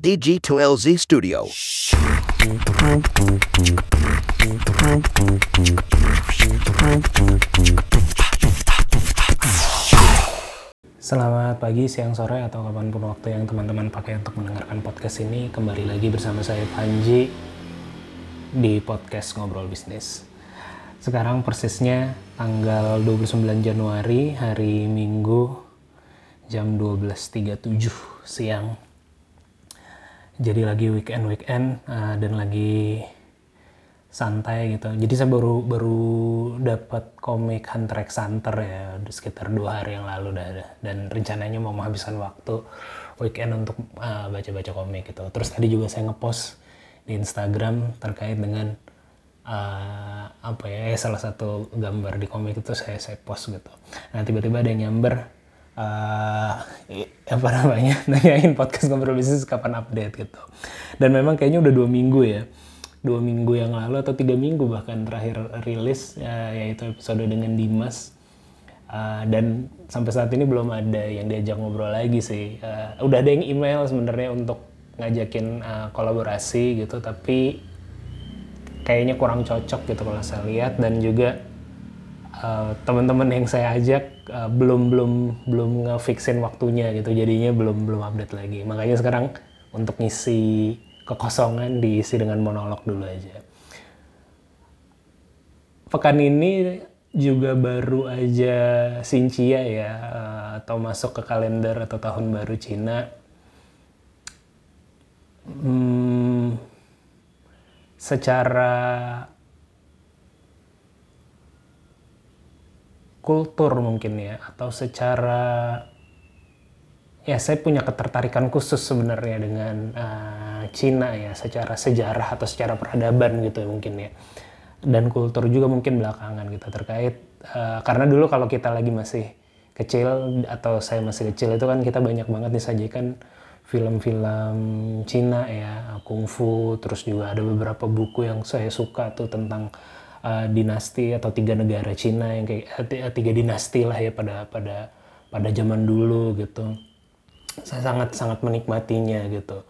DG2LZ Studio. Selamat pagi, siang, sore, atau kapan pun waktu yang teman-teman pakai untuk mendengarkan podcast ini. Kembali lagi bersama saya Panji di podcast Ngobrol Bisnis. Sekarang persisnya tanggal 29 Januari, hari Minggu, jam 12.37 siang. Jadi lagi weekend-weekend uh, dan lagi santai gitu. Jadi saya baru baru dapat komik Hunter x Hunter ya sekitar dua hari yang lalu dah, dan rencananya mau menghabiskan waktu weekend untuk uh, baca-baca komik gitu. Terus tadi juga saya ngepost di Instagram terkait dengan uh, apa ya salah satu gambar di komik itu saya saya post gitu. Nah tiba-tiba ada yang nyamber uh, apa namanya? Nanyain podcast ngobrol bisnis kapan update gitu. Dan memang kayaknya udah dua minggu ya. Dua minggu yang lalu atau tiga minggu bahkan terakhir rilis ya, yaitu episode dengan Dimas. Uh, dan sampai saat ini belum ada yang diajak ngobrol lagi sih. Uh, udah ada yang email sebenarnya untuk ngajakin uh, kolaborasi gitu tapi kayaknya kurang cocok gitu kalau saya lihat. Dan juga uh, teman-teman yang saya ajak uh, belum belum belum ngefixin waktunya gitu jadinya belum belum update lagi makanya sekarang untuk ngisi kekosongan diisi dengan monolog dulu aja. Pekan ini juga baru aja Sincia ya atau masuk ke kalender atau tahun baru Cina. Hmm, secara kultur mungkin ya atau secara ya saya punya ketertarikan khusus sebenarnya dengan uh, Cina ya secara sejarah atau secara peradaban gitu mungkin ya. Dan kultur juga mungkin belakangan gitu terkait uh, karena dulu kalau kita lagi masih kecil atau saya masih kecil itu kan kita banyak banget disajikan film-film Cina ya kungfu terus juga ada beberapa buku yang saya suka tuh tentang uh, dinasti atau tiga negara Cina yang kayak tiga dinasti lah ya pada pada pada zaman dulu gitu saya sangat sangat menikmatinya gitu.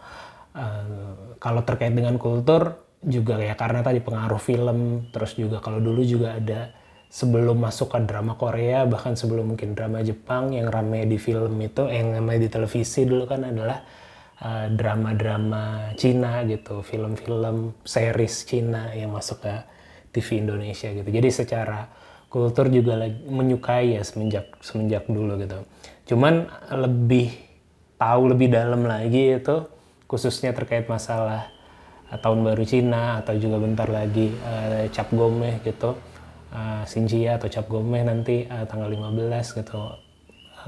Uh, kalau terkait dengan kultur juga ya karena tadi pengaruh film, terus juga kalau dulu juga ada sebelum masuk ke drama Korea bahkan sebelum mungkin drama Jepang yang ramai di film itu, yang ramai di televisi dulu kan adalah drama drama-drama Cina gitu, film-film series Cina yang masuk ke TV Indonesia gitu. Jadi secara kultur juga lagi menyukai ya semenjak semenjak dulu gitu. Cuman lebih tahu lebih dalam lagi itu khususnya terkait masalah uh, tahun baru Cina atau juga bentar lagi uh, Cap Gomeh gitu uh, Xinjia atau Cap Gomeh nanti uh, tanggal 15 gitu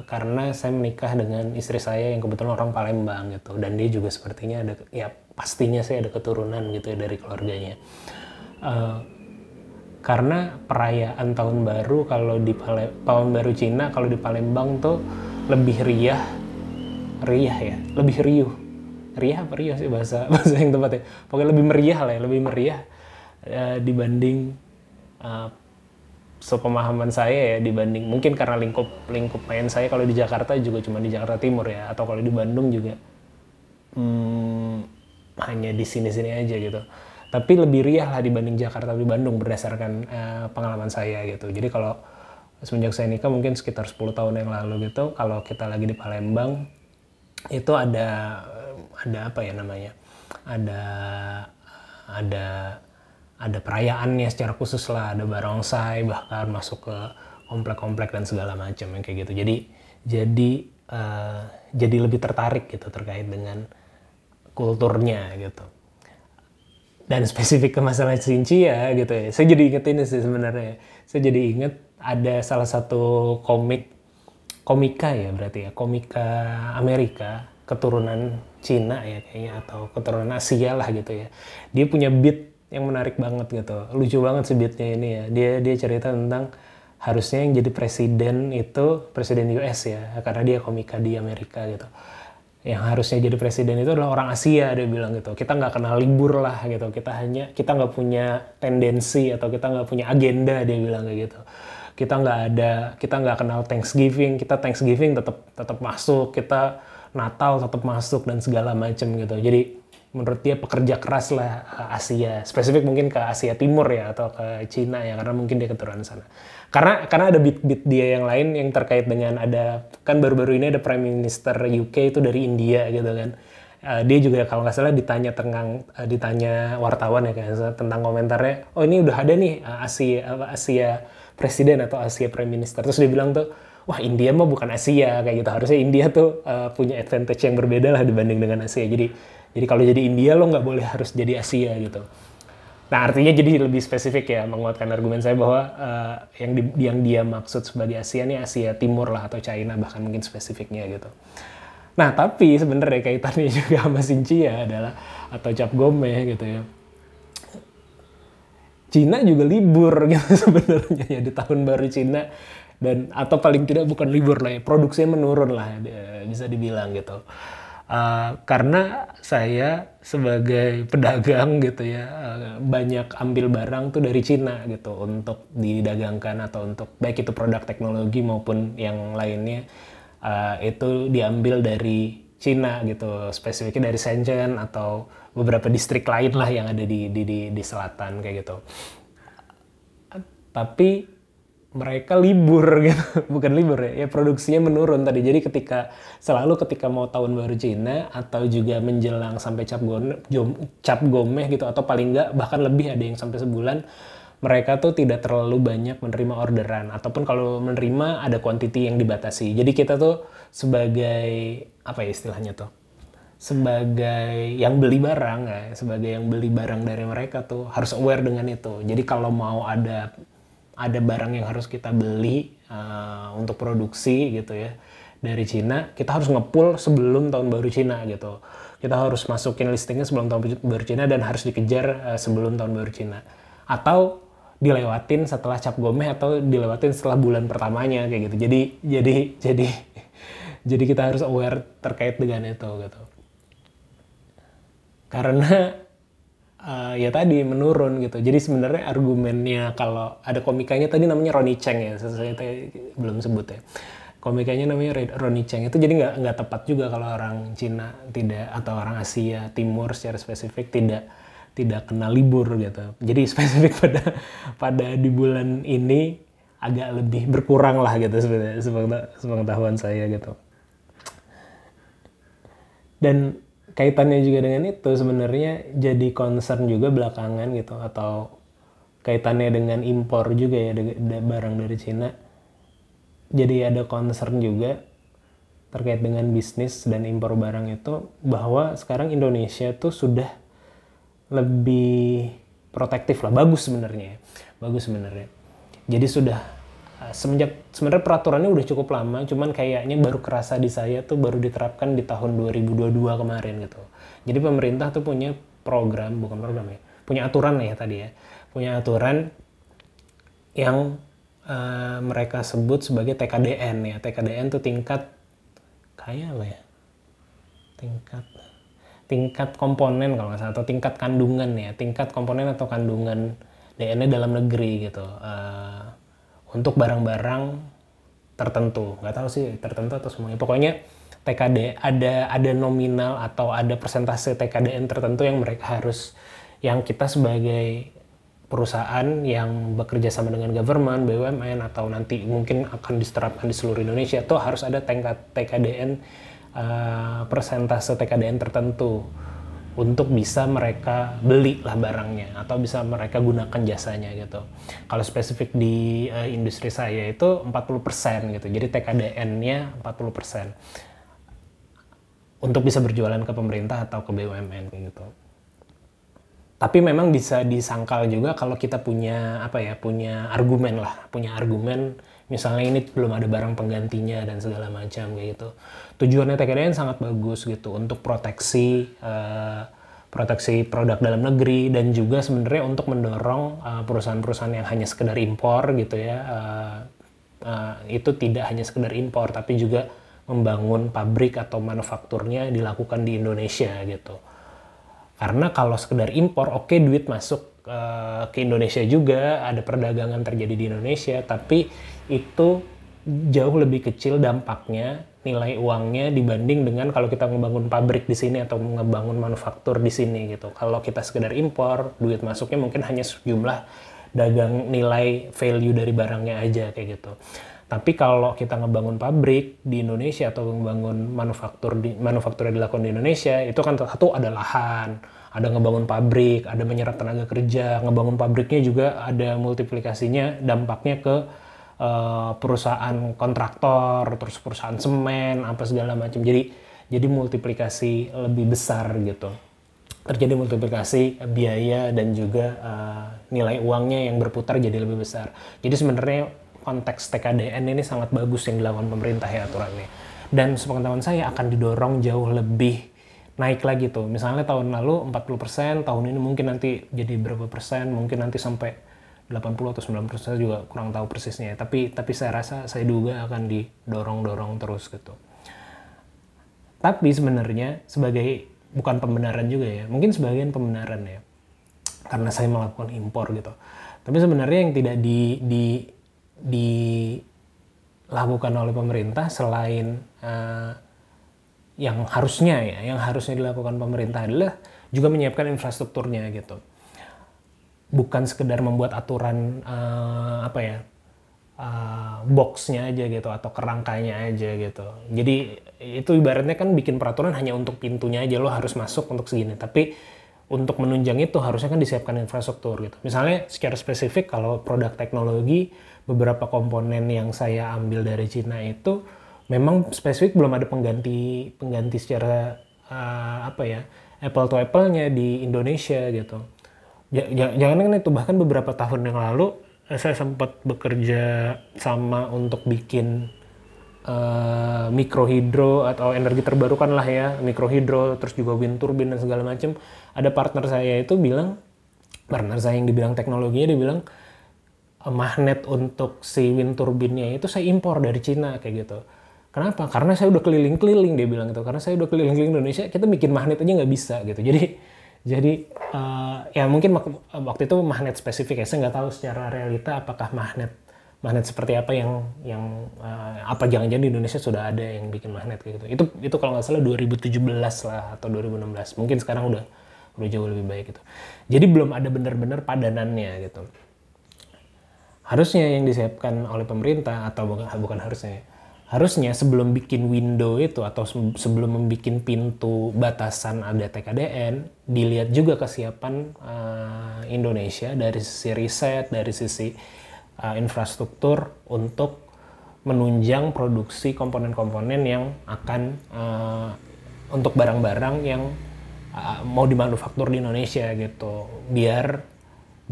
karena saya menikah dengan istri saya yang kebetulan orang Palembang gitu dan dia juga sepertinya ada ya pastinya saya ada keturunan gitu ya dari keluarganya uh, karena perayaan tahun baru kalau di Pale tahun baru Cina kalau di Palembang tuh lebih riah riah ya? Lebih riuh. Riah apa riuh sih bahasa bahasa yang tepat ya? Pokoknya lebih meriah lah ya lebih meriah uh, dibanding uh, sepemahaman saya ya dibanding mungkin karena lingkup lingkup main saya kalau di Jakarta juga cuma di Jakarta Timur ya atau kalau di Bandung juga hmm, hanya di sini-sini aja gitu tapi lebih riah lah dibanding Jakarta di Bandung berdasarkan uh, pengalaman saya gitu. Jadi kalau semenjak saya nikah mungkin sekitar 10 tahun yang lalu gitu kalau kita lagi di Palembang itu ada ada apa ya namanya? Ada ada ada perayaannya secara khusus lah. Ada barongsai bahkan masuk ke komplek-komplek dan segala macam yang kayak gitu. Jadi jadi uh, jadi lebih tertarik gitu terkait dengan kulturnya gitu dan spesifik ke masalah cinci ya gitu ya. Saya jadi inget ini sih sebenarnya. Saya jadi inget ada salah satu komik komika ya berarti ya komika Amerika keturunan Cina ya kayaknya atau keturunan Asia lah gitu ya. Dia punya beat yang menarik banget gitu. Lucu banget sih beatnya ini ya. Dia dia cerita tentang harusnya yang jadi presiden itu presiden US ya karena dia komika di Amerika gitu yang harusnya jadi presiden itu adalah orang Asia dia bilang gitu. Kita nggak kenal libur lah gitu. Kita hanya kita nggak punya tendensi atau kita nggak punya agenda dia bilang kayak gitu. Kita nggak ada kita nggak kenal Thanksgiving. Kita Thanksgiving tetap tetap masuk. Kita Natal tetap masuk dan segala macam gitu. Jadi menurut dia pekerja keras lah Asia, spesifik mungkin ke Asia Timur ya atau ke Cina ya karena mungkin dia keturunan sana. Karena karena ada bit-bit dia yang lain yang terkait dengan ada kan baru-baru ini ada Prime Minister UK itu dari India gitu kan. Uh, dia juga kalau nggak salah ditanya tentang uh, ditanya wartawan ya kan tentang komentarnya, oh ini udah ada nih uh, Asia Asia presiden atau Asia Prime Minister. Terus dia bilang tuh wah India mah bukan Asia kayak gitu harusnya India tuh uh, punya advantage yang berbeda lah dibanding dengan Asia jadi jadi kalau jadi India lo nggak boleh harus jadi Asia gitu nah artinya jadi lebih spesifik ya menguatkan argumen saya bahwa uh, yang di, yang dia maksud sebagai Asia nih Asia Timur lah atau China bahkan mungkin spesifiknya gitu. Nah tapi sebenarnya kaitannya juga sama Xinjia adalah atau Cap Gomeh gitu ya. Cina juga libur gitu sebenarnya ya di tahun baru Cina dan atau paling tidak bukan libur lah ya produksinya menurun lah bisa dibilang gitu uh, karena saya sebagai pedagang gitu ya uh, banyak ambil barang tuh dari Cina gitu untuk didagangkan atau untuk baik itu produk teknologi maupun yang lainnya uh, itu diambil dari Cina gitu spesifiknya dari Shenzhen atau beberapa distrik lain lah yang ada di di di, di selatan kayak gitu. Tapi mereka libur gitu. Bukan libur ya ya produksinya menurun tadi. Jadi ketika selalu ketika mau tahun baru Cina atau juga menjelang sampai cap gomeh cap gomeh gitu atau paling enggak bahkan lebih ada yang sampai sebulan mereka tuh tidak terlalu banyak menerima orderan. Ataupun kalau menerima ada quantity yang dibatasi. Jadi kita tuh sebagai apa ya istilahnya tuh? Sebagai yang beli barang ya sebagai yang beli barang dari mereka tuh harus aware dengan itu. Jadi kalau mau ada ada barang yang harus kita beli uh, untuk produksi gitu ya dari Cina, kita harus ngepul sebelum tahun baru Cina gitu. Kita harus masukin listingnya sebelum tahun baru Cina dan harus dikejar uh, sebelum tahun baru Cina. Atau dilewatin setelah cap gomeh atau dilewatin setelah bulan pertamanya kayak gitu. Jadi jadi jadi jadi kita harus aware terkait dengan itu gitu. Karena uh, ya tadi menurun gitu. Jadi sebenarnya argumennya kalau ada komikanya tadi namanya Ronnie Cheng ya, saya belum sebut ya. Komikanya namanya Ronnie Cheng itu jadi nggak nggak tepat juga kalau orang Cina tidak atau orang Asia Timur secara spesifik tidak tidak kena libur gitu. Jadi spesifik pada pada di bulan ini agak lebih berkurang lah gitu sebenarnya sepengetahuan saya gitu. Dan kaitannya juga dengan itu sebenarnya jadi concern juga belakangan gitu atau kaitannya dengan impor juga ya barang dari Cina jadi ada concern juga terkait dengan bisnis dan impor barang itu bahwa sekarang Indonesia tuh sudah lebih protektif lah bagus sebenarnya ya. bagus sebenarnya jadi sudah semenjak sebenarnya peraturannya udah cukup lama, cuman kayaknya baru kerasa di saya tuh baru diterapkan di tahun 2022 kemarin gitu. Jadi pemerintah tuh punya program, bukan program ya, punya aturan ya tadi ya, punya aturan yang uh, mereka sebut sebagai TKDN ya. TKDN tuh tingkat kayak apa ya? Tingkat tingkat komponen kalau nggak salah atau tingkat kandungan ya, tingkat komponen atau kandungan DNA dalam negeri gitu. Uh, untuk barang-barang tertentu. Nggak tahu sih tertentu atau semuanya. Pokoknya TKD ada ada nominal atau ada persentase TKDN tertentu yang mereka harus yang kita sebagai perusahaan yang bekerja sama dengan government, BUMN atau nanti mungkin akan diterapkan di seluruh Indonesia tuh harus ada tingkat TKDN uh, persentase TKDN tertentu untuk bisa mereka beli lah barangnya atau bisa mereka gunakan jasanya gitu. Kalau spesifik di uh, industri saya itu 40% gitu. Jadi TKDN-nya 40%. Untuk bisa berjualan ke pemerintah atau ke BUMN gitu. Tapi memang bisa disangkal juga kalau kita punya apa ya, punya argumen lah, punya argumen misalnya ini belum ada barang penggantinya dan segala macam kayak gitu. Tujuannya TKDN sangat bagus gitu untuk proteksi uh, proteksi produk dalam negeri dan juga sebenarnya untuk mendorong uh, perusahaan-perusahaan yang hanya sekedar impor gitu ya uh, uh, itu tidak hanya sekedar impor tapi juga membangun pabrik atau manufakturnya dilakukan di Indonesia gitu. Karena kalau sekedar impor, oke okay, duit masuk ke Indonesia juga, ada perdagangan terjadi di Indonesia, tapi itu jauh lebih kecil dampaknya nilai uangnya dibanding dengan kalau kita ngebangun pabrik di sini atau ngebangun manufaktur di sini gitu. Kalau kita sekedar impor, duit masuknya mungkin hanya sejumlah dagang nilai value dari barangnya aja kayak gitu. Tapi kalau kita ngebangun pabrik di Indonesia atau ngebangun manufaktur di manufaktur yang dilakukan di Indonesia, itu kan satu ada lahan, ada ngebangun pabrik, ada menyerap tenaga kerja, ngebangun pabriknya juga ada multiplikasinya dampaknya ke uh, perusahaan kontraktor, terus perusahaan semen, apa segala macam. Jadi jadi multiplikasi lebih besar gitu. Terjadi multiplikasi biaya dan juga uh, nilai uangnya yang berputar jadi lebih besar. Jadi sebenarnya konteks TKDN ini sangat bagus yang dilakukan pemerintah ya aturannya. Dan sepengetahuan saya akan didorong jauh lebih naik lagi tuh. Misalnya tahun lalu 40%, tahun ini mungkin nanti jadi berapa persen, mungkin nanti sampai 80 atau 90 persen juga kurang tahu persisnya. Tapi tapi saya rasa saya duga akan didorong-dorong terus gitu. Tapi sebenarnya sebagai bukan pembenaran juga ya, mungkin sebagian pembenaran ya. Karena saya melakukan impor gitu. Tapi sebenarnya yang tidak di di dilakukan oleh pemerintah selain uh, yang harusnya ya, yang harusnya dilakukan pemerintah adalah juga menyiapkan infrastrukturnya gitu. Bukan sekedar membuat aturan uh, apa ya uh, boxnya aja gitu atau kerangkanya aja gitu. Jadi itu ibaratnya kan bikin peraturan hanya untuk pintunya aja lo harus masuk untuk segini. Tapi untuk menunjang itu harusnya kan disiapkan infrastruktur gitu. Misalnya secara spesifik kalau produk teknologi beberapa komponen yang saya ambil dari Cina itu memang spesifik belum ada pengganti pengganti secara uh, apa ya apple to apple-nya di Indonesia gitu. Jangan kan itu bahkan beberapa tahun yang lalu eh, saya sempat bekerja sama untuk bikin uh, mikrohidro atau energi terbarukan lah ya mikrohidro terus juga wind turbine dan segala macam. Ada partner saya itu bilang partner saya yang dibilang teknologinya dia bilang magnet untuk si wind turbinnya itu saya impor dari Cina kayak gitu Kenapa? Karena saya udah keliling-keliling dia bilang gitu. Karena saya udah keliling-keliling Indonesia, kita bikin magnet aja nggak bisa gitu. Jadi jadi uh, ya mungkin waktu itu magnet spesifik ya. Saya nggak tahu secara realita apakah magnet magnet seperti apa yang yang uh, apa jangan-jangan di Indonesia sudah ada yang bikin magnet gitu. Itu itu kalau nggak salah 2017 lah atau 2016. Mungkin sekarang udah udah jauh lebih baik gitu. Jadi belum ada benar-benar padanannya gitu. Harusnya yang disiapkan oleh pemerintah atau bukan bukan harusnya harusnya sebelum bikin window itu atau sebelum membuat pintu batasan ada TKDN dilihat juga kesiapan uh, Indonesia dari sisi riset dari sisi uh, infrastruktur untuk menunjang produksi komponen-komponen yang akan uh, untuk barang-barang yang uh, mau dimanufaktur di Indonesia gitu. Biar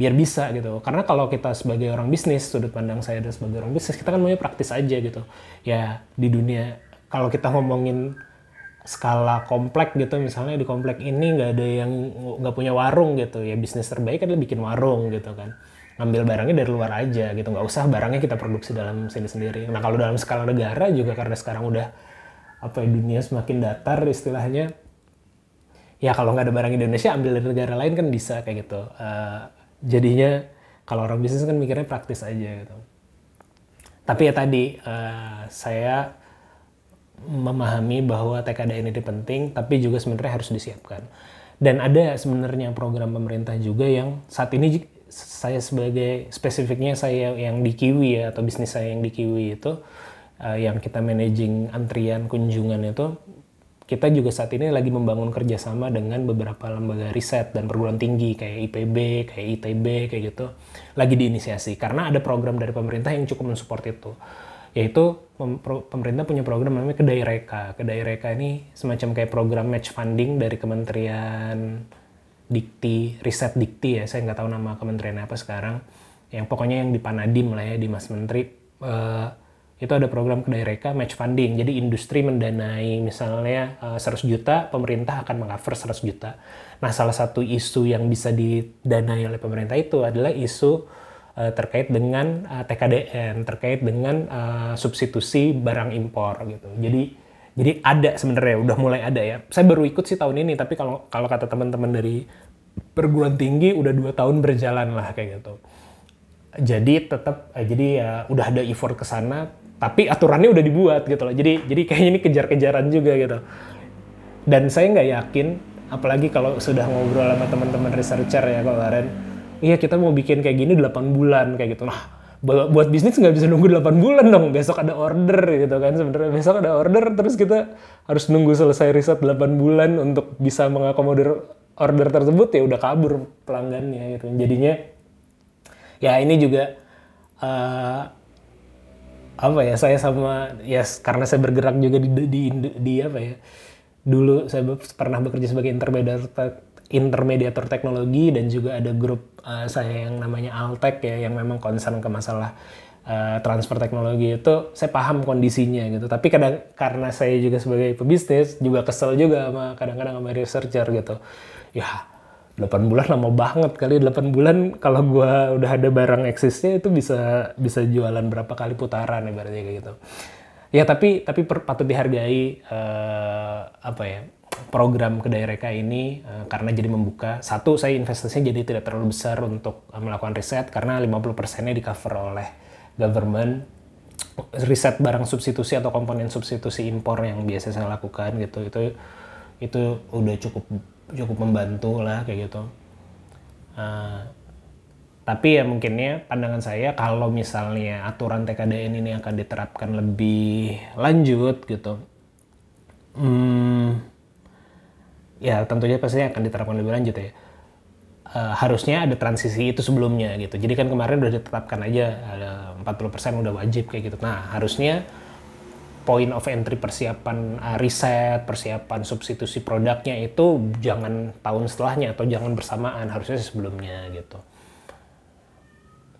biar bisa gitu. Karena kalau kita sebagai orang bisnis sudut pandang saya dan sebagai orang bisnis kita kan maunya praktis aja gitu. Ya di dunia kalau kita ngomongin skala komplek gitu misalnya di komplek ini nggak ada yang nggak punya warung gitu. Ya bisnis terbaik adalah bikin warung gitu kan. Ngambil barangnya dari luar aja gitu. Nggak usah barangnya kita produksi dalam sini sendiri. Nah kalau dalam skala negara juga karena sekarang udah apa ya dunia semakin datar istilahnya ya kalau nggak ada barang Indonesia ambil dari negara lain kan bisa kayak gitu. Uh, jadinya kalau orang bisnis kan mikirnya praktis aja gitu. Tapi ya tadi uh, saya memahami bahwa TKDN ini penting, tapi juga sebenarnya harus disiapkan. Dan ada sebenarnya program pemerintah juga yang saat ini saya sebagai spesifiknya saya yang di Kiwi ya atau bisnis saya yang di Kiwi itu uh, yang kita managing antrian kunjungan itu kita juga saat ini lagi membangun kerjasama dengan beberapa lembaga riset dan perguruan tinggi kayak IPB, kayak ITB, kayak gitu, lagi diinisiasi karena ada program dari pemerintah yang cukup mensupport itu, yaitu pemerintah punya program namanya Kedai Reka. Kedai Reka ini semacam kayak program match funding dari Kementerian Dikti, Riset Dikti ya, saya nggak tahu nama kementerian apa sekarang, yang pokoknya yang di Panadim lah ya di Mas Menteri. Uh, itu ada program kedai reka match funding. Jadi industri mendanai misalnya uh, eh, 100 juta, pemerintah akan mengcover 100 juta. Nah, salah satu isu yang bisa didanai oleh pemerintah itu adalah isu uh, terkait dengan eh, TKDN, terkait dengan substitusi barang impor gitu. Jadi jadi ada sebenarnya udah mulai ada ya. Saya baru ikut sih tahun ini, tapi kalau kalau kata teman-teman dari perguruan tinggi udah dua tahun berjalan lah kayak gitu. Jadi tetap, eh, jadi ya udah ada effort ke sana, tapi aturannya udah dibuat gitu loh. Jadi jadi kayaknya ini kejar-kejaran juga gitu. Dan saya nggak yakin apalagi kalau sudah ngobrol sama teman-teman researcher ya kemarin iya kita mau bikin kayak gini 8 bulan kayak gitu. Nah buat bisnis nggak bisa nunggu 8 bulan dong. Besok ada order gitu kan sebenarnya. Besok ada order terus kita harus nunggu selesai riset 8 bulan untuk bisa mengakomodir order tersebut ya udah kabur pelanggannya gitu. Jadinya ya ini juga uh, apa ya saya sama ya karena saya bergerak juga di di, di, di apa ya dulu saya pernah bekerja sebagai intermediator intermediator teknologi dan juga ada grup uh, saya yang namanya Altek ya yang memang concern ke masalah uh, transfer teknologi itu saya paham kondisinya gitu. Tapi kadang karena saya juga sebagai pebisnis juga kesel juga sama kadang-kadang sama researcher gitu. Ya 8 bulan lama banget kali 8 bulan kalau gua udah ada barang eksisnya itu bisa bisa jualan berapa kali putaran ibaratnya kayak gitu. Ya tapi tapi per, patut dihargai uh, apa ya program kedai reka ini uh, karena jadi membuka. Satu saya investasinya jadi tidak terlalu besar untuk uh, melakukan riset karena 50%-nya di cover oleh government. Riset barang substitusi atau komponen substitusi impor yang biasa saya lakukan gitu itu itu udah cukup cukup membantu lah kayak gitu uh, tapi ya mungkinnya pandangan saya kalau misalnya aturan TKDN ini akan diterapkan lebih lanjut gitu hmm, ya tentunya pasti akan diterapkan lebih lanjut ya. Uh, harusnya ada transisi itu sebelumnya gitu. Jadi kan kemarin udah ditetapkan aja ada 40% udah wajib kayak gitu. Nah, harusnya point of entry persiapan uh, riset, persiapan substitusi produknya itu jangan tahun setelahnya atau jangan bersamaan, harusnya sebelumnya gitu.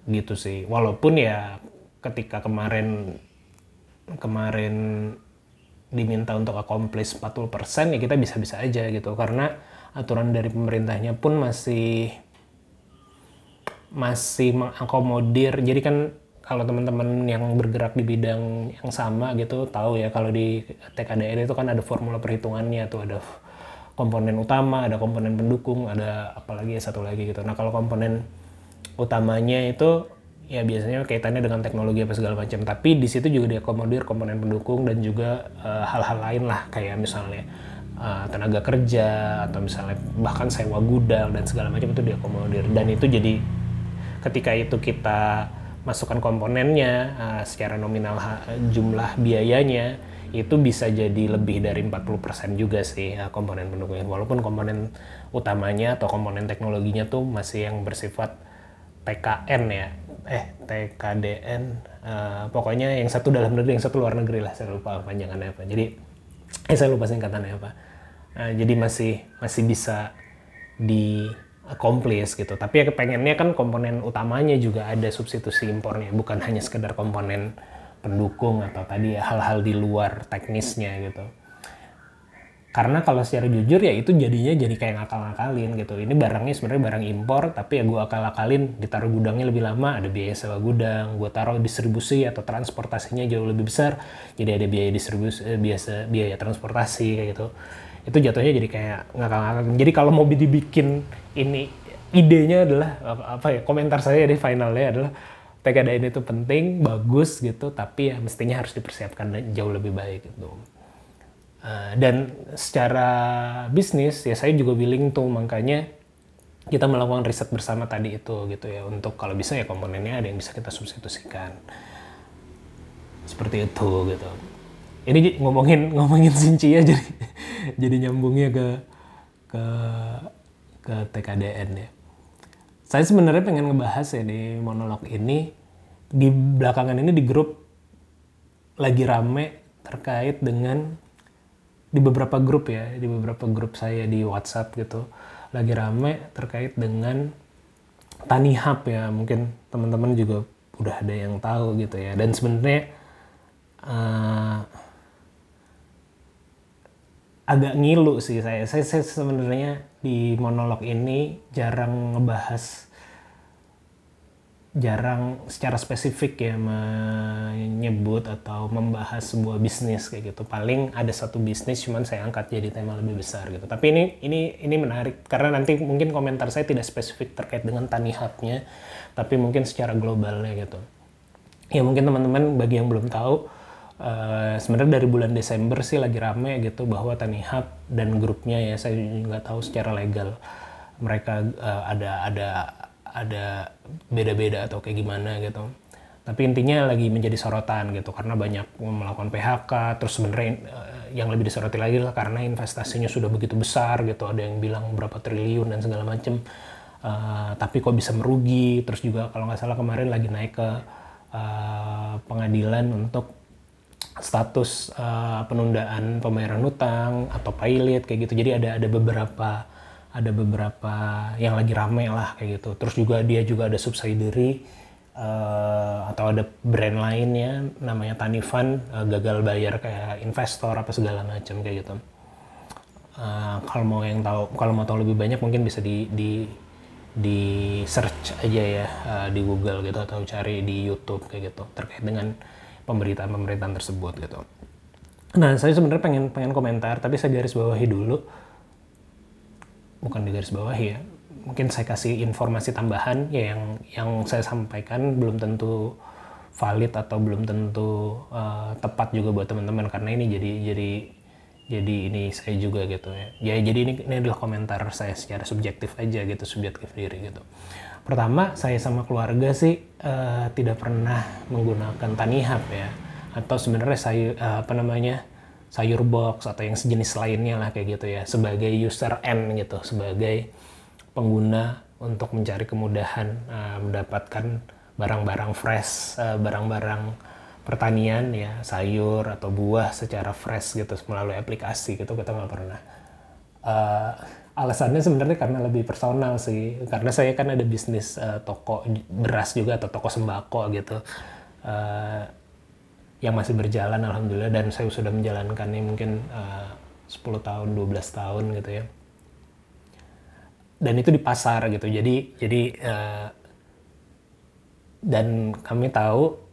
Gitu sih. Walaupun ya ketika kemarin kemarin diminta untuk accomplish 40% ya kita bisa-bisa aja gitu karena aturan dari pemerintahnya pun masih masih mengakomodir jadi kan kalau teman-teman yang bergerak di bidang yang sama gitu tahu ya kalau di TKDN itu kan ada formula perhitungannya tuh ada komponen utama, ada komponen pendukung, ada apalagi satu lagi gitu. Nah, kalau komponen utamanya itu ya biasanya kaitannya dengan teknologi apa segala macam tapi di situ juga diakomodir komponen pendukung dan juga eh, hal-hal uh, lain lah kayak misalnya uh, tenaga kerja atau misalnya bahkan sewa gudang dan segala macam itu diakomodir dan itu jadi ketika itu kita masukkan komponennya uh, secara nominal jumlah biayanya itu bisa jadi lebih dari 40% juga sih uh, komponen pendukungnya. Walaupun komponen utamanya atau komponen teknologinya tuh masih yang bersifat TKN ya. Eh TKDN uh, eh, pokoknya yang satu dalam negeri yang satu luar negeri lah saya lupa panjangannya apa. Jadi eh saya lupa singkatannya apa. Uh, jadi masih masih bisa di accomplish gitu. Tapi ya pengennya kan komponen utamanya juga ada substitusi impornya bukan hanya sekedar komponen pendukung atau tadi hal-hal di luar teknisnya gitu. Karena kalau secara jujur ya itu jadinya jadi kayak ngakal-ngakalin gitu. Ini barangnya sebenarnya barang impor tapi ya gue akal-akalin ditaruh gudangnya lebih lama ada biaya sewa gudang gue taruh distribusi atau transportasinya jauh lebih besar jadi ada biaya distribusi eh, biasa biaya transportasi kayak gitu itu jatuhnya jadi kayak ngakal-ngakalin jadi kalau mau dibikin ini idenya adalah apa ya komentar saya di finalnya adalah TKDN itu penting bagus gitu tapi ya mestinya harus dipersiapkan jauh lebih baik gitu. Uh, dan secara bisnis ya saya juga willing tuh makanya kita melakukan riset bersama tadi itu gitu ya. Untuk kalau bisa ya komponennya ada yang bisa kita substitusikan. Seperti itu gitu ini ngomongin ngomongin Sincia jadi jadi nyambungnya ke ke ke TKDN ya saya sebenarnya pengen ngebahas ya di monolog ini di belakangan ini di grup lagi rame terkait dengan di beberapa grup ya, di beberapa grup saya di WhatsApp gitu, lagi rame terkait dengan Tani Hub ya. Mungkin teman-teman juga udah ada yang tahu gitu ya. Dan sebenarnya uh, agak ngilu sih saya. Saya, saya sebenarnya di monolog ini jarang ngebahas jarang secara spesifik ya menyebut atau membahas sebuah bisnis kayak gitu. Paling ada satu bisnis cuman saya angkat jadi tema lebih besar gitu. Tapi ini ini ini menarik karena nanti mungkin komentar saya tidak spesifik terkait dengan tani hubnya, tapi mungkin secara globalnya gitu. Ya mungkin teman-teman bagi yang belum tahu uh, sebenarnya dari bulan Desember sih lagi rame gitu bahwa Tanihub dan grupnya ya saya nggak tahu secara legal mereka uh, ada ada ada beda-beda atau kayak gimana gitu. Tapi intinya lagi menjadi sorotan gitu karena banyak melakukan PHK terus sebenarnya uh, yang lebih disoroti lagi lah karena investasinya sudah begitu besar gitu ada yang bilang berapa triliun dan segala macam uh, tapi kok bisa merugi? Terus juga kalau nggak salah kemarin lagi naik ke uh, pengadilan untuk status uh, penundaan pembayaran utang atau pilot kayak gitu. Jadi ada ada beberapa ada beberapa yang lagi rame lah kayak gitu. Terus juga dia juga ada subsidiary uh, atau ada brand lainnya namanya Tanifan uh, gagal bayar kayak investor apa segala macam kayak gitu. Uh, kalau mau yang tahu kalau mau tahu lebih banyak mungkin bisa di di di search aja ya uh, di Google gitu atau cari di YouTube kayak gitu. Terkait dengan pemberitaan-pemberitaan tersebut gitu. Nah, saya sebenarnya pengen pengen komentar, tapi saya garis bawahi dulu. Bukan di garis bawahi ya. Mungkin saya kasih informasi tambahan ya yang yang saya sampaikan belum tentu valid atau belum tentu uh, tepat juga buat teman-teman karena ini jadi jadi jadi ini saya juga gitu ya. Ya jadi ini ini adalah komentar saya secara subjektif aja gitu, subjektif diri gitu. Pertama, saya sama keluarga sih uh, tidak pernah menggunakan tanihub ya, atau sebenarnya sayur uh, apa namanya sayur box atau yang sejenis lainnya lah kayak gitu ya, sebagai user end gitu, sebagai pengguna untuk mencari kemudahan uh, mendapatkan barang-barang fresh, barang-barang uh, pertanian ya, sayur atau buah secara fresh gitu melalui aplikasi gitu kita nggak pernah. Uh, alasannya sebenarnya karena lebih personal sih. Karena saya kan ada bisnis uh, toko beras juga atau toko sembako gitu. Uh, yang masih berjalan alhamdulillah. Dan saya sudah menjalankannya mungkin eh, uh, 10 tahun 12 tahun gitu ya. Dan itu di pasar gitu. Jadi jadi uh, dan kami tahu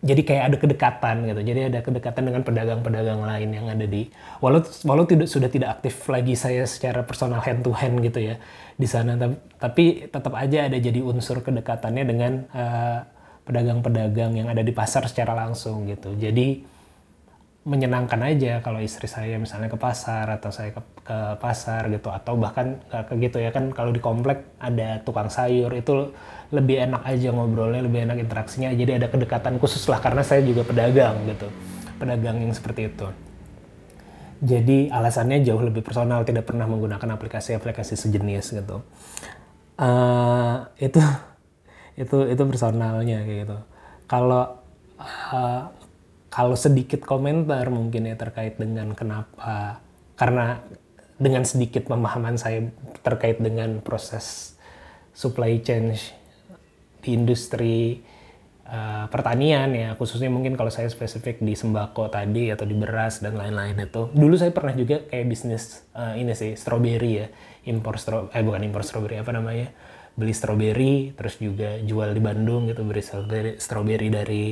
jadi kayak ada kedekatan gitu. Jadi ada kedekatan dengan pedagang-pedagang lain yang ada di walau walau tidak sudah tidak aktif lagi saya secara personal hand to hand gitu ya di sana tapi tetap aja ada jadi unsur kedekatannya dengan eh, pedagang-pedagang uh, yang ada di pasar secara langsung gitu. Jadi menyenangkan aja kalau istri saya misalnya ke pasar atau saya ke, ke pasar gitu. Atau bahkan ke gitu ya kan kalau di komplek ada tukang sayur itu lebih enak aja ngobrolnya lebih enak interaksinya. Jadi ada kedekatan khusus lah karena saya juga pedagang gitu. Pedagang yang seperti itu. Jadi alasannya jauh lebih personal tidak pernah menggunakan aplikasi-aplikasi sejenis gitu. Uh, itu itu itu personalnya kayak gitu. Kalau uh, kalau sedikit komentar mungkin ya terkait dengan kenapa karena dengan sedikit pemahaman saya terkait dengan proses supply chain di industri uh, pertanian ya khususnya mungkin kalau saya spesifik di sembako tadi atau di beras dan lain-lain itu. Dulu saya pernah juga kayak bisnis uh, ini sih stroberi ya impor stro eh bukan impor stroberi apa namanya beli stroberi terus juga jual di Bandung gitu beli stroberi dari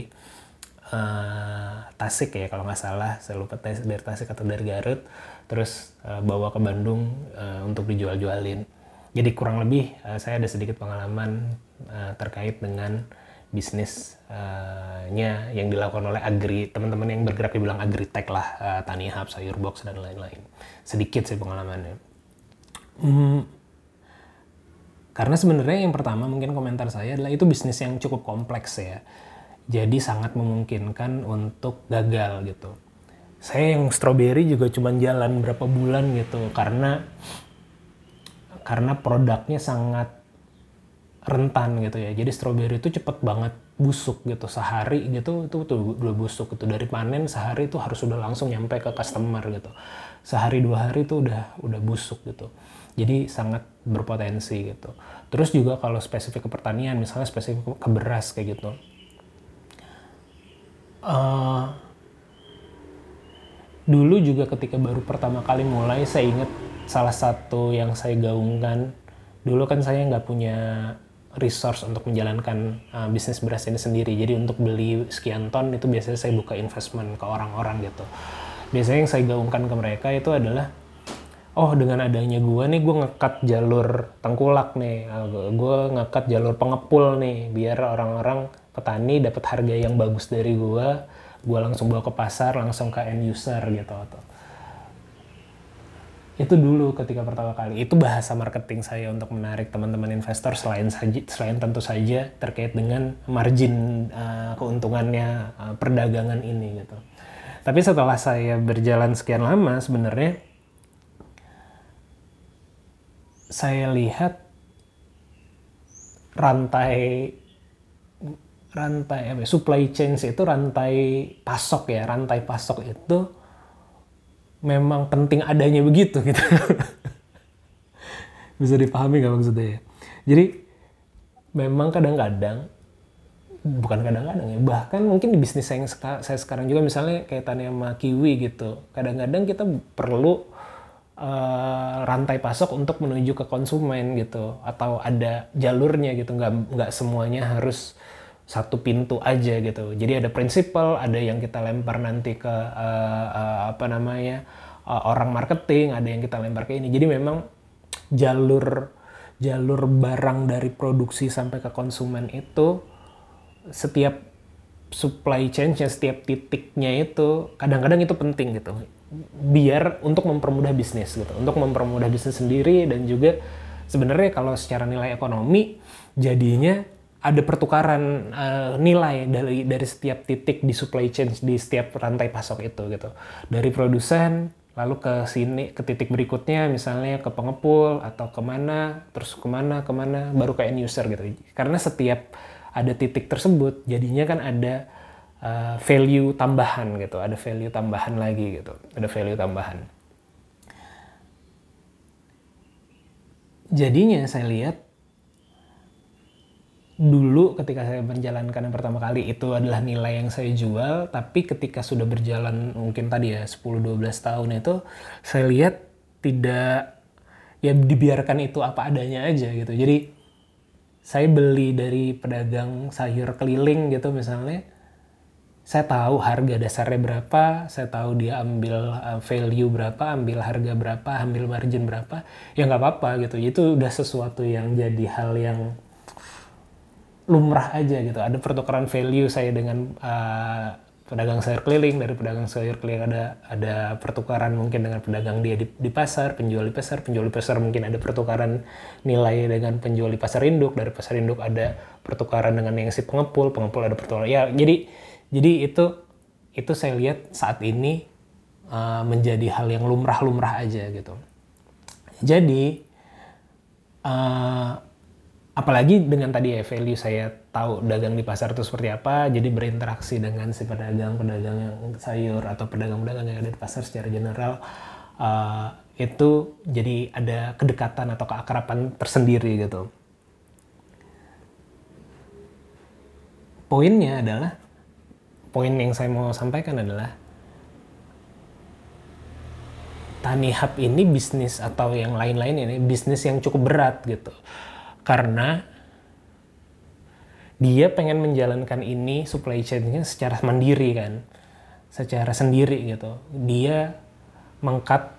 uh, Tasik ya kalau nggak salah. Saya lupa dari Tasik atau dari Garut. Terus uh, bawa ke Bandung uh, untuk dijual-jualin. Jadi kurang lebih uh, saya ada sedikit pengalaman uh, terkait dengan bisnisnya yang dilakukan oleh agri teman-teman yang bergerak di bilang agri tech lah uh, tani hub sayur box dan lain-lain. Sedikit sih pengalamannya. Hmm, karena sebenarnya yang pertama mungkin komentar saya adalah itu bisnis yang cukup kompleks ya jadi sangat memungkinkan untuk gagal gitu. Saya yang strawberry juga cuma jalan berapa bulan gitu karena karena produknya sangat rentan gitu ya. Jadi strawberry itu cepet banget busuk gitu sehari gitu itu tuh udah busuk itu dari panen sehari itu harus sudah langsung nyampe ke customer gitu. Sehari dua hari itu udah udah busuk gitu. Jadi sangat berpotensi gitu. Terus juga kalau spesifik ke pertanian misalnya spesifik ke beras kayak gitu uh, dulu juga ketika baru pertama kali mulai saya ingat salah satu yang saya gaungkan dulu kan saya nggak punya resource untuk menjalankan uh, bisnis beras ini sendiri. Jadi untuk beli sekian ton itu biasanya saya buka investment ke orang-orang gitu. Biasanya yang saya gaungkan ke mereka itu adalah oh dengan adanya gue nih gue ngekat jalur tengkulak nih. Gue ngekat jalur pengepul nih biar orang-orang petani dapat harga yang bagus dari gua gue langsung bawa ke pasar langsung ke end user gitu atau itu dulu ketika pertama kali. Itu bahasa marketing saya untuk menarik teman-teman investor selain saja selain tentu saja terkait dengan margin uh, keuntungannya uh, perdagangan ini gitu. Tapi setelah saya berjalan sekian lama sebenarnya saya lihat rantai rantai apa ya, supply chain itu rantai pasok ya. Rantai pasok itu memang penting adanya begitu gitu. Bisa dipahami nggak maksudnya ya? Jadi memang kadang-kadang bukan kadang-kadang ya bahkan mungkin di bisnis saya, saya sekarang juga misalnya kaitannya sama kiwi gitu. Kadang-kadang kita perlu uh, rantai pasok untuk menuju ke konsumen gitu. Atau ada jalurnya gitu. Nggak nggak semuanya harus satu pintu aja gitu. Jadi ada prinsipal, ada yang kita lempar nanti ke uh, uh, apa namanya uh, orang marketing, ada yang kita lempar ke ini. Jadi memang jalur jalur barang dari produksi sampai ke konsumen itu setiap supply chain-nya, setiap titiknya itu kadang-kadang itu penting gitu. Biar untuk mempermudah bisnis gitu, untuk mempermudah bisnis sendiri dan juga sebenarnya kalau secara nilai ekonomi jadinya ada pertukaran uh, nilai dari dari setiap titik di supply chain di setiap rantai pasok itu gitu. Dari produsen lalu ke sini ke titik berikutnya misalnya ke pengepul atau ke mana terus ke mana ke mana baru ke end user gitu. Karena setiap ada titik tersebut jadinya kan ada uh, value tambahan gitu. Ada value tambahan lagi gitu. Ada value tambahan. Jadinya saya lihat dulu ketika saya menjalankan yang pertama kali itu adalah nilai yang saya jual tapi ketika sudah berjalan mungkin tadi ya 10-12 tahun itu saya lihat tidak ya dibiarkan itu apa adanya aja gitu. Jadi saya beli dari pedagang sayur keliling gitu misalnya saya tahu harga dasarnya berapa saya tahu dia ambil uh, value berapa ambil harga berapa ambil margin berapa ya nggak apa-apa gitu. Itu udah sesuatu yang jadi hal yang lumrah aja gitu. Ada pertukaran value saya dengan uh, pedagang sayur keliling dari pedagang sayur keliling ada ada pertukaran mungkin dengan pedagang dia di, di pasar, penjual di pasar, penjual di pasar mungkin ada pertukaran nilai dengan penjual di pasar induk, dari pasar induk ada pertukaran dengan yang si pengepul, pengepul ada pertukaran. Ya, jadi jadi itu itu saya lihat saat ini uh, menjadi hal yang lumrah-lumrah aja gitu. Jadi uh, apalagi dengan tadi ya value saya tahu dagang di pasar itu seperti apa jadi berinteraksi dengan si pedagang-pedagang yang sayur atau pedagang-pedagang yang ada di pasar secara general uh, itu jadi ada kedekatan atau keakraban tersendiri gitu. Poinnya adalah poin yang saya mau sampaikan adalah Tani Hub ini bisnis atau yang lain-lain ini bisnis yang cukup berat gitu karena dia pengen menjalankan ini supply chain-nya secara mandiri kan secara sendiri gitu. Dia mengkat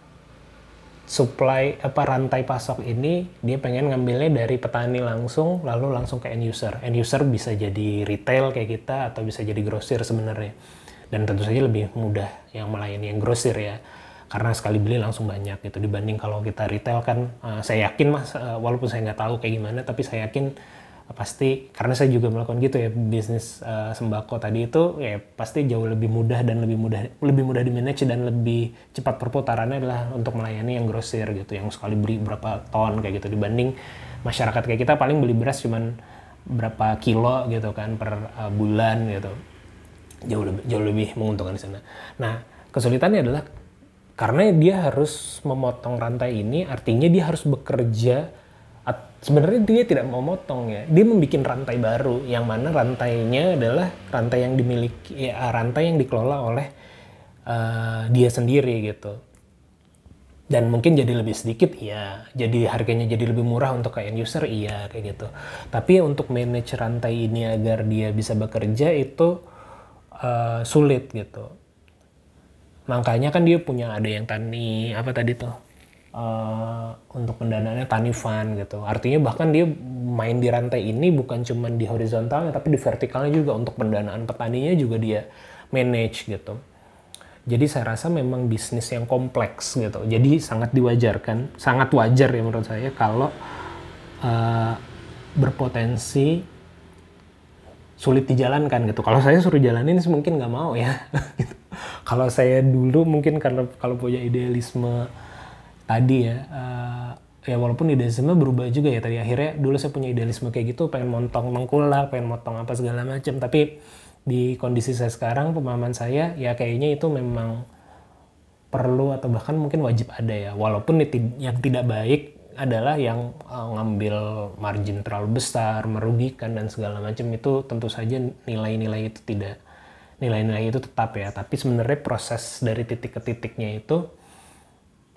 supply apa rantai pasok ini dia pengen ngambilnya dari petani langsung lalu langsung ke end user. End user bisa jadi retail kayak kita atau bisa jadi grosir sebenarnya. Dan tentu saja lebih mudah yang melayani yang grosir ya karena sekali beli langsung banyak gitu. Dibanding kalau kita retail kan uh, saya yakin mas uh, walaupun saya nggak tahu kayak gimana tapi saya yakin uh, pasti karena saya juga melakukan gitu ya bisnis uh, sembako tadi itu ya pasti jauh lebih mudah dan lebih mudah lebih mudah di manage dan lebih cepat perputarannya adalah untuk melayani yang grosir gitu yang sekali beli berapa ton kayak gitu. Dibanding masyarakat kayak kita paling beli beras cuman berapa kilo gitu kan per uh, bulan gitu. Jauh lebih jauh lebih menguntungkan di sana. Nah kesulitannya adalah karena dia harus memotong rantai ini artinya dia harus bekerja sebenarnya dia tidak mau motong ya. Dia membuat rantai baru yang mana rantainya adalah rantai yang dimiliki ya rantai yang dikelola oleh uh, dia sendiri gitu. Dan mungkin jadi lebih sedikit iya. Jadi harganya jadi lebih murah untuk kayak user iya kayak gitu. Tapi untuk manage rantai ini agar dia bisa bekerja itu uh, sulit gitu makanya kan dia punya ada yang tani apa tadi tuh uh, untuk pendanaannya tani fund gitu artinya bahkan dia main di rantai ini bukan cuma di horizontalnya tapi di vertikalnya juga untuk pendanaan petaninya juga dia manage gitu. Jadi saya rasa memang bisnis yang kompleks gitu. Jadi sangat diwajarkan, sangat wajar ya menurut saya kalau uh, berpotensi sulit dijalankan gitu. Kalau saya suruh jalanin mungkin nggak mau ya. Gitu. kalau saya dulu mungkin karena kalau punya idealisme tadi ya, uh, ya walaupun idealisme berubah juga ya tadi akhirnya dulu saya punya idealisme kayak gitu pengen montong mengkulak pengen motong apa segala macam tapi di kondisi saya sekarang pemahaman saya ya kayaknya itu memang perlu atau bahkan mungkin wajib ada ya walaupun yang tidak baik adalah yang uh, ngambil margin terlalu besar merugikan dan segala macam itu tentu saja nilai-nilai itu tidak nilai-nilai itu tetap ya tapi sebenarnya proses dari titik ke titiknya itu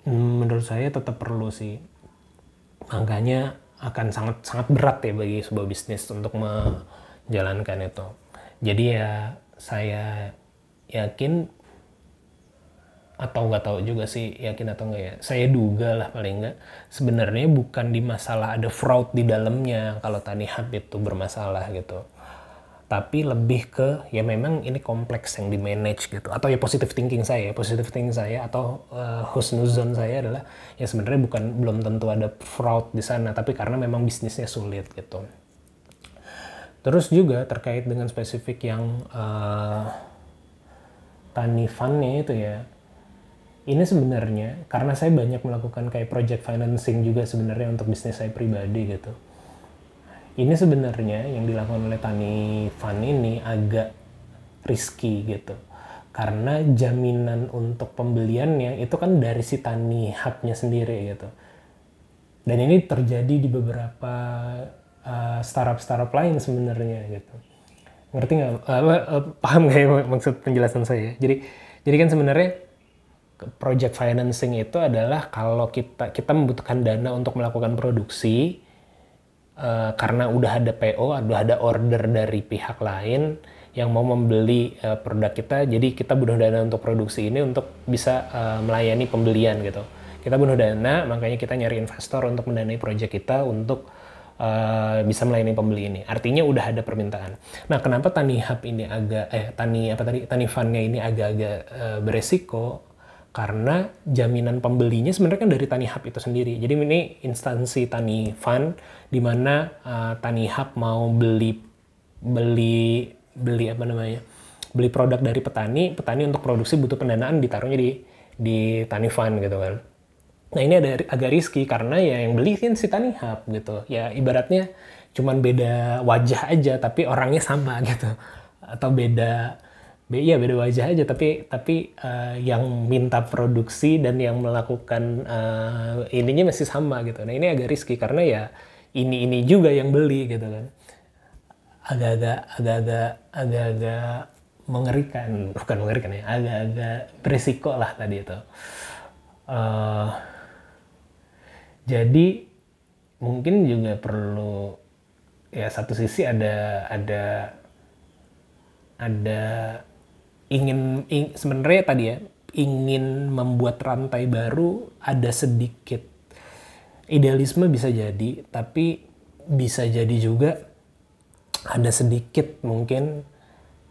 hmm, menurut saya tetap perlu sih angkanya akan sangat sangat berat ya bagi sebuah bisnis untuk menjalankan itu. Jadi ya saya yakin atau nggak tahu juga sih yakin atau enggak ya. Saya duga lah paling nggak. Sebenarnya bukan di masalah ada fraud di dalamnya kalau tani hub itu bermasalah gitu. Tapi lebih ke ya memang ini kompleks yang di manage gitu. Atau ya positive thinking saya positive thinking saya atau uh, husnuzon saya adalah ya sebenarnya bukan belum tentu ada fraud di sana tapi karena memang bisnisnya sulit gitu. Terus juga terkait dengan spesifik yang uh, tani funnya itu ya ini sebenarnya karena saya banyak melakukan kayak project financing juga sebenarnya untuk bisnis saya pribadi gitu. Ini sebenarnya yang dilakukan oleh Tani Fund ini agak risky gitu. Karena jaminan untuk pembeliannya itu kan dari si Tani Hub-nya sendiri gitu. Dan ini terjadi di beberapa uh, startup-startup lain sebenarnya gitu. Ngerti nggak? Uh, uh, paham nggak ya maksud penjelasan saya? Jadi jadi kan sebenarnya project financing itu adalah kalau kita kita membutuhkan dana untuk melakukan produksi uh, karena udah ada PO, udah ada order dari pihak lain yang mau membeli uh, produk kita, jadi kita butuh dana untuk produksi ini untuk bisa uh, melayani pembelian gitu. Kita butuh dana, makanya kita nyari investor untuk mendanai proyek kita untuk uh, bisa melayani pembeli ini. Artinya udah ada permintaan. Nah, kenapa Tani Hub ini agak eh Tani apa tadi Tani Fundnya ini agak-agak uh, beresiko? Karena jaminan pembelinya sebenarnya kan dari Tani Hub itu sendiri. Jadi ini instansi Tani Fund di mana uh, Tani Hub mau beli beli beli apa namanya? beli produk dari petani, petani untuk produksi butuh pendanaan ditaruhnya di di Tani Fund gitu kan. Nah, ini ada agak riski karena ya yang beli kan si Tani Hub gitu. Ya ibaratnya cuman beda wajah aja tapi orangnya sama gitu. Atau beda iya beda wajah aja tapi tapi uh, yang minta produksi dan yang melakukan uh, ininya masih sama gitu. Nah ini agak riski karena ya ini ini juga yang beli gitu kan. Agak-agak agak-agak agak-agak mengerikan bukan mengerikan ya agak-agak berisiko lah tadi itu. Uh, jadi mungkin juga perlu ya satu sisi ada ada ada ingin ing, sebenarnya tadi ya ingin membuat rantai baru ada sedikit. Idealisme bisa jadi tapi bisa jadi juga ada sedikit mungkin.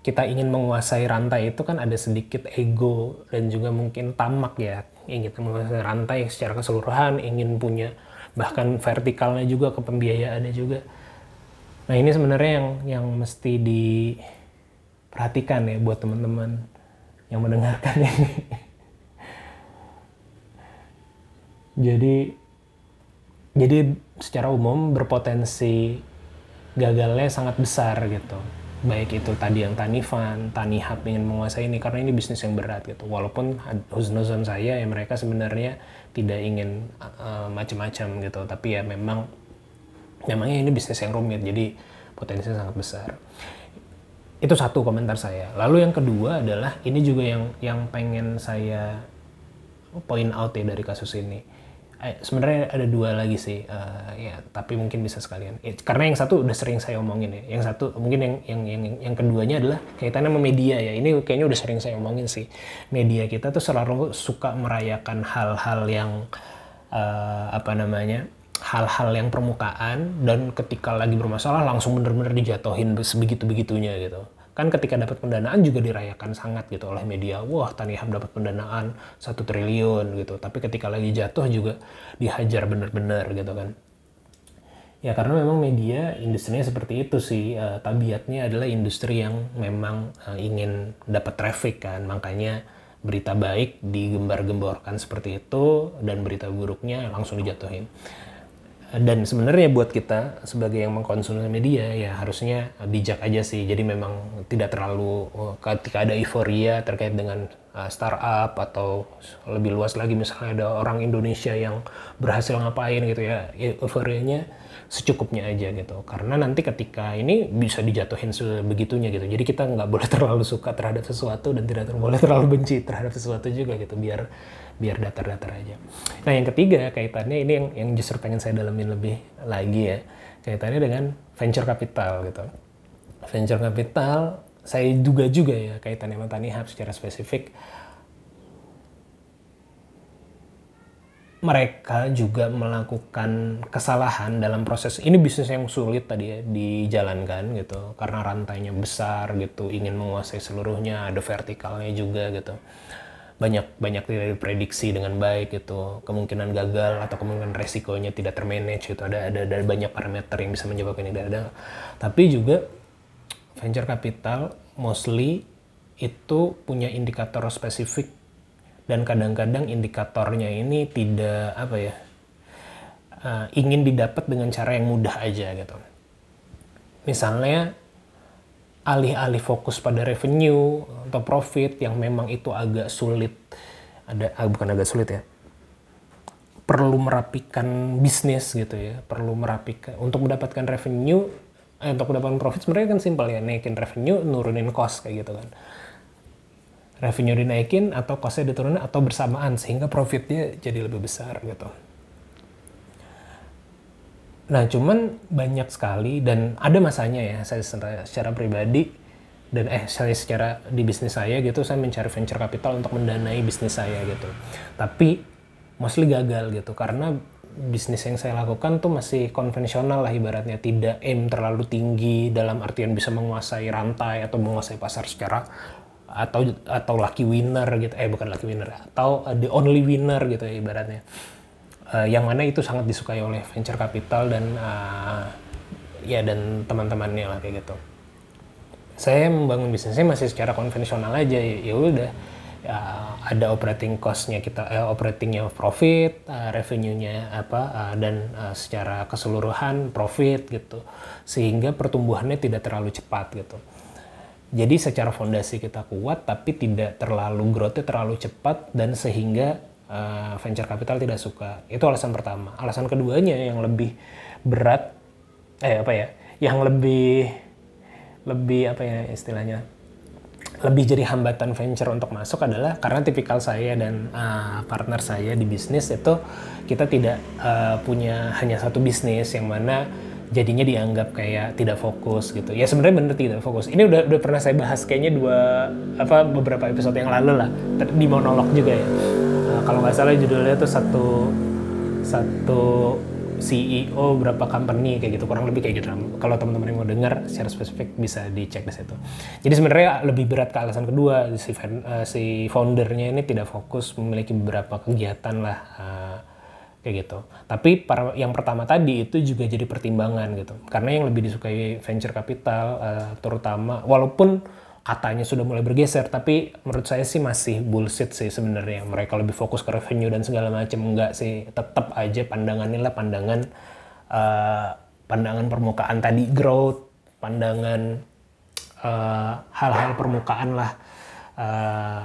Kita ingin menguasai rantai itu kan ada sedikit ego dan juga mungkin tamak ya. Ingin menguasai rantai secara keseluruhan ingin punya bahkan vertikalnya juga ke pembiayaannya juga. Nah ini sebenarnya yang yang mesti di perhatikan ya buat teman-teman yang mendengarkan ini. jadi jadi secara umum berpotensi gagalnya sangat besar gitu. Baik itu tadi yang Tani Fan, Tani Hub ingin menguasai ini karena ini bisnis yang berat gitu. Walaupun husnuzon saya ya mereka sebenarnya tidak ingin uh, macam-macam gitu, tapi ya memang memangnya ini bisnis yang rumit jadi potensinya sangat besar. Itu satu komentar saya. Lalu yang kedua adalah ini juga yang yang pengen saya point out ya dari kasus ini. Eh, sebenarnya ada dua lagi sih, uh, ya tapi mungkin bisa sekalian. Eh, karena yang satu udah sering saya omongin ya. Yang satu mungkin yang yang yang yang keduanya adalah kaitannya sama media ya. Ini kayaknya udah sering saya omongin sih. Media kita tuh selalu suka merayakan hal-hal yang uh, apa namanya hal-hal yang permukaan dan ketika lagi bermasalah langsung bener-bener dijatuhin sebegitu-begitunya gitu. kan ketika dapat pendanaan juga dirayakan sangat gitu oleh media. Wah Tanihub dapat pendanaan satu triliun gitu. Tapi ketika lagi jatuh juga dihajar bener-bener gitu kan. Ya karena memang media industrinya seperti itu sih. Uh, tabiatnya adalah industri yang memang uh, ingin dapat traffic kan. Makanya berita baik digembar-gemborkan seperti itu dan berita buruknya langsung dijatuhin dan sebenarnya buat kita sebagai yang mengkonsumsi media ya harusnya bijak aja sih. Jadi memang tidak terlalu oh, ketika ada euforia terkait dengan uh, startup atau lebih luas lagi misalnya ada orang Indonesia yang berhasil ngapain gitu ya euforianya secukupnya aja gitu. Karena nanti ketika ini bisa dijatuhin sebegitunya gitu. Jadi kita nggak boleh terlalu suka terhadap sesuatu dan tidak boleh terlalu benci terhadap sesuatu juga gitu. Biar biar datar-datar aja. Nah yang ketiga kaitannya ini yang yang justru pengen saya dalamin lebih lagi ya kaitannya dengan venture capital gitu. Venture capital saya duga juga ya kaitannya sama Tani Hub secara spesifik. Mereka juga melakukan kesalahan dalam proses ini bisnis yang sulit tadi ya dijalankan gitu karena rantainya besar gitu ingin menguasai seluruhnya ada vertikalnya juga gitu banyak banyak tidak diprediksi dengan baik gitu. Kemungkinan gagal atau kemungkinan resikonya tidak termanage gitu. Ada ada, ada banyak parameter yang bisa menyebabkan ini ada tapi juga venture capital mostly itu punya indikator spesifik. Dan kadang-kadang indikatornya ini tidak apa ya uh, ingin didapat dengan cara yang mudah aja gitu. Misalnya alih-alih fokus pada revenue atau profit yang memang itu agak sulit. Ada ah, bukan agak sulit ya. Perlu merapikan bisnis gitu ya. Perlu merapikan untuk mendapatkan revenue eh, untuk mendapatkan profit sebenarnya kan simpel ya. Naikin revenue nurunin cost kayak gitu kan. Revenue dinaikin atau costnya diturunin atau bersamaan sehingga profitnya jadi lebih besar gitu. Nah cuman banyak sekali dan ada masanya ya saya secara, secara pribadi dan eh saya secara di bisnis saya gitu saya mencari venture capital untuk mendanai bisnis saya gitu. Tapi mostly gagal gitu karena bisnis yang saya lakukan tuh masih konvensional lah ibaratnya tidak aim terlalu tinggi dalam artian bisa menguasai rantai atau menguasai pasar secara atau atau lucky winner gitu eh bukan lucky winner atau the only winner gitu ya ibaratnya uh, yang mana itu sangat disukai oleh venture capital dan uh, ya dan teman-temannya lah kayak gitu. Saya membangun bisnisnya masih secara konvensional aja ya udah. Ya, ada operating costnya kita eh, operatingnya profit uh, revenue-nya apa uh, dan uh, secara keseluruhan profit gitu. Sehingga pertumbuhannya tidak terlalu cepat gitu. Jadi secara fondasi kita kuat tapi tidak terlalu growth terlalu cepat dan sehingga uh, venture capital tidak suka. Itu alasan pertama. Alasan keduanya yang lebih berat eh apa ya? Yang lebih lebih apa ya istilahnya? lebih jadi hambatan venture untuk masuk adalah karena tipikal saya dan uh, partner saya di bisnis itu kita tidak uh, punya hanya satu bisnis yang mana jadinya dianggap kayak tidak fokus gitu. Ya sebenarnya bener tidak fokus. Ini udah udah pernah saya bahas kayaknya dua apa beberapa episode yang lalu lah di monolog juga ya. Kalau nggak salah judulnya tuh satu satu CEO berapa company kayak gitu kurang lebih kayak gitu. Kalau teman-teman yang mau dengar secara spesifik bisa dicek di situ. Jadi sebenarnya lebih berat ke alasan kedua si, uh, si foundernya ini tidak fokus memiliki beberapa kegiatan lah. Uh, kayak gitu. Tapi para, yang pertama tadi itu juga jadi pertimbangan gitu. Karena yang lebih disukai venture capital uh, terutama walaupun katanya sudah mulai bergeser, tapi menurut saya sih masih bullshit sih sebenarnya. Mereka lebih fokus ke revenue dan segala macam enggak sih. Tetap aja pandangannya lah pandangan uh, pandangan permukaan tadi growth, pandangan eh, hal-hal uh, permukaan lah. Uh,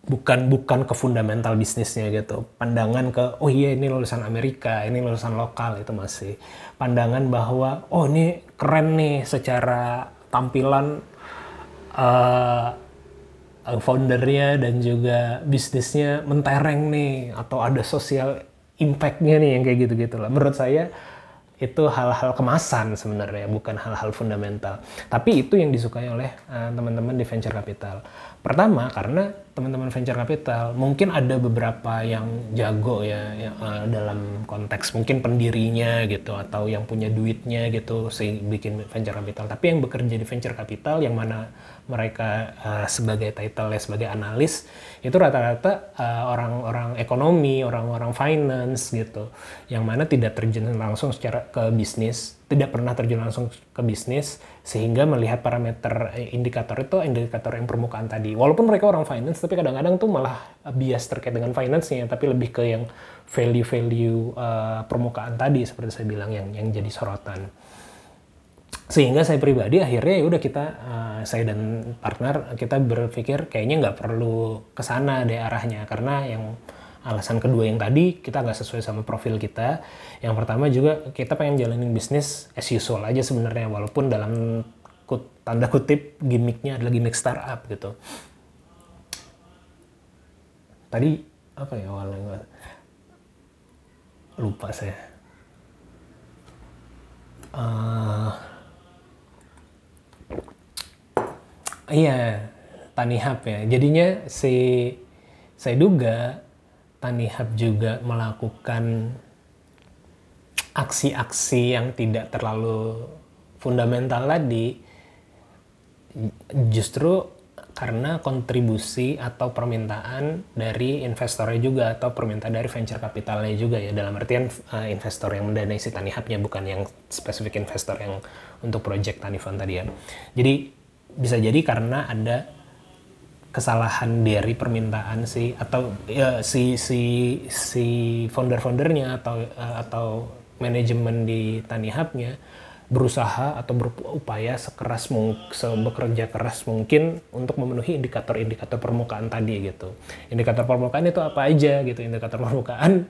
bukan bukan ke fundamental bisnisnya gitu. Pandangan ke oh iya ini lulusan Amerika, ini lulusan lokal itu masih pandangan bahwa oh ini keren nih secara tampilan uh, foundernya dan juga bisnisnya mentereng nih atau ada sosial impactnya nih yang kayak gitu-gitu lah. Menurut saya itu hal-hal kemasan sebenarnya bukan hal-hal fundamental. Tapi itu yang disukai oleh uh, teman-teman di venture capital. Pertama karena teman-teman venture capital mungkin ada beberapa yang jago ya, ya uh, dalam konteks mungkin pendirinya gitu atau yang punya duitnya gitu sih bikin venture capital tapi yang bekerja di venture capital yang mana mereka uh, sebagai title sebagai analis itu rata-rata uh, orang-orang ekonomi orang-orang finance gitu yang mana tidak terjun langsung secara ke bisnis tidak pernah terjun langsung ke bisnis sehingga melihat parameter eh, indikator itu indikator yang permukaan tadi. Walaupun mereka orang finance tapi kadang-kadang tuh malah bias terkait dengan finance-nya tapi lebih ke yang value-value uh, permukaan tadi seperti saya bilang yang yang jadi sorotan. Sehingga saya pribadi akhirnya ya udah kita uh, saya dan partner kita berpikir kayaknya nggak perlu ke sana deh arahnya. Karena yang alasan kedua yang tadi kita nggak sesuai sama profil kita. Yang pertama juga kita pengen jalanin bisnis as usual aja sebenarnya. Walaupun dalam kut, tanda kutip gimmicknya adalah gimmick startup gitu. Tadi apa ya awalnya? Lupa saya. Uh, iya Tanihub ya. Jadinya si saya duga Tanihub juga melakukan aksi-aksi yang tidak terlalu fundamental tadi. Justru karena kontribusi atau permintaan dari investornya juga atau permintaan dari venture capitalnya juga ya. Dalam artian uh, investor yang mendanai si Tanihubnya bukan yang spesifik investor yang untuk project Tanifan tadi ya. Jadi bisa jadi karena ada kesalahan dari permintaan si atau ya, si si si founder-foundernya atau uh, atau manajemen di Tani Hub-nya berusaha atau berupaya sekeras mungkin bekerja keras mungkin untuk memenuhi indikator-indikator permukaan tadi gitu. Indikator permukaan itu apa aja gitu. Indikator permukaan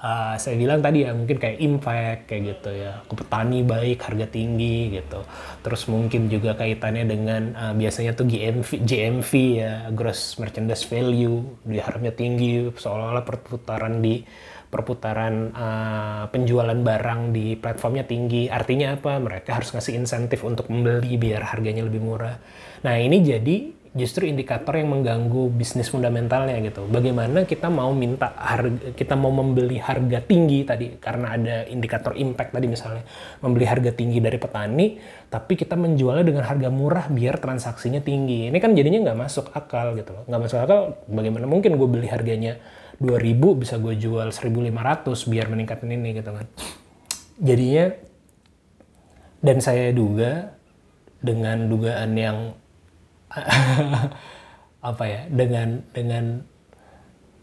uh, saya bilang tadi ya mungkin kayak impact kayak gitu ya. Ke petani baik harga tinggi gitu. Terus mungkin juga kaitannya dengan uh, biasanya tuh GMV GMV ya gross merchandise value diharapnya tinggi seolah-olah perputaran di perputaran uh, penjualan barang di platformnya tinggi. Artinya apa? Mereka harus ngasih insentif untuk membeli biar harganya lebih murah. Nah ini jadi justru indikator yang mengganggu bisnis fundamentalnya gitu. Bagaimana kita mau minta harga, kita mau membeli harga tinggi tadi karena ada indikator impact tadi misalnya membeli harga tinggi dari petani, tapi kita menjualnya dengan harga murah biar transaksinya tinggi. Ini kan jadinya nggak masuk akal gitu loh. Nggak masuk akal. Bagaimana mungkin gue beli harganya 2000 bisa gue jual 1500 biar meningkatin ini gitu kan. Jadinya dan saya duga dengan dugaan yang apa ya dengan dengan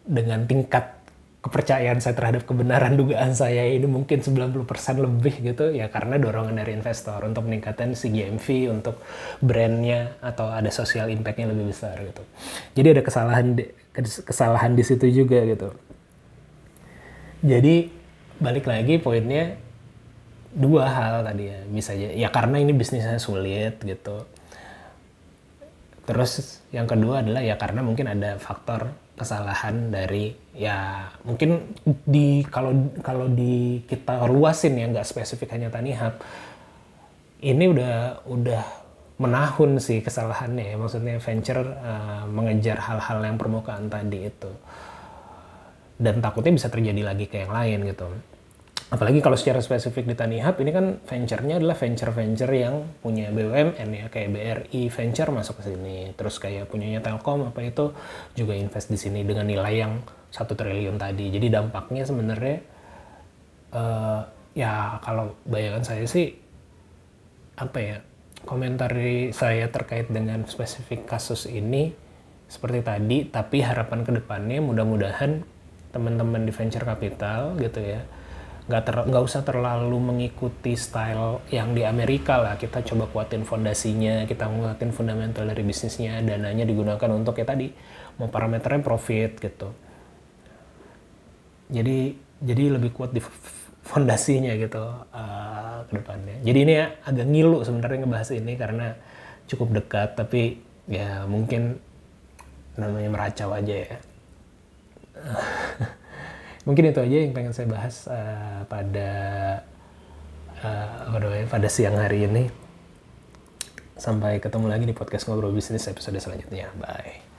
dengan tingkat kepercayaan saya terhadap kebenaran dugaan saya ini mungkin 90% lebih gitu ya karena dorongan dari investor untuk meningkatkan si GMV untuk brandnya atau ada social impactnya lebih besar gitu. Jadi ada kesalahan di, kesalahan di situ juga gitu. Jadi balik lagi poinnya dua hal tadi ya bisa aja. Ya karena ini bisnisnya sulit gitu Terus yang kedua adalah ya karena mungkin ada faktor kesalahan dari ya mungkin di kalau kalau di kita luasin ya nggak spesifik hanya Tanihub ini udah udah menahun sih kesalahannya ya. Maksudnya venture uh, mengejar hal-hal yang permukaan tadi itu. Dan takutnya bisa terjadi lagi ke yang lain gitu apalagi kalau secara spesifik di Tani ini kan venture-nya adalah venture-venture yang punya BUMN ya kayak BRI Venture masuk ke sini. Terus kayak punyanya Telkom apa itu juga invest di sini dengan nilai yang satu triliun tadi. Jadi dampaknya sebenarnya uh, ya kalau bayangan saya sih apa ya komentar saya terkait dengan spesifik kasus ini seperti tadi tapi harapan ke depannya mudah-mudahan teman-teman di venture capital gitu ya nggak ter nggak usah terlalu mengikuti style yang di Amerika lah. Kita coba kuatin fondasinya kita kuatin fundamental dari bisnisnya dananya digunakan untuk ya tadi mau parameternya profit gitu. Jadi jadi lebih kuat di fondasinya gitu uh, ke depannya. Jadi ini ya agak ngilu sebenarnya ngebahas ini karena cukup dekat tapi ya mungkin namanya meracau aja ya mungkin itu aja yang pengen saya bahas uh, pada uh, namanya, pada siang hari ini. Sampai ketemu lagi di podcast ngobrol bisnis episode selanjutnya. Bye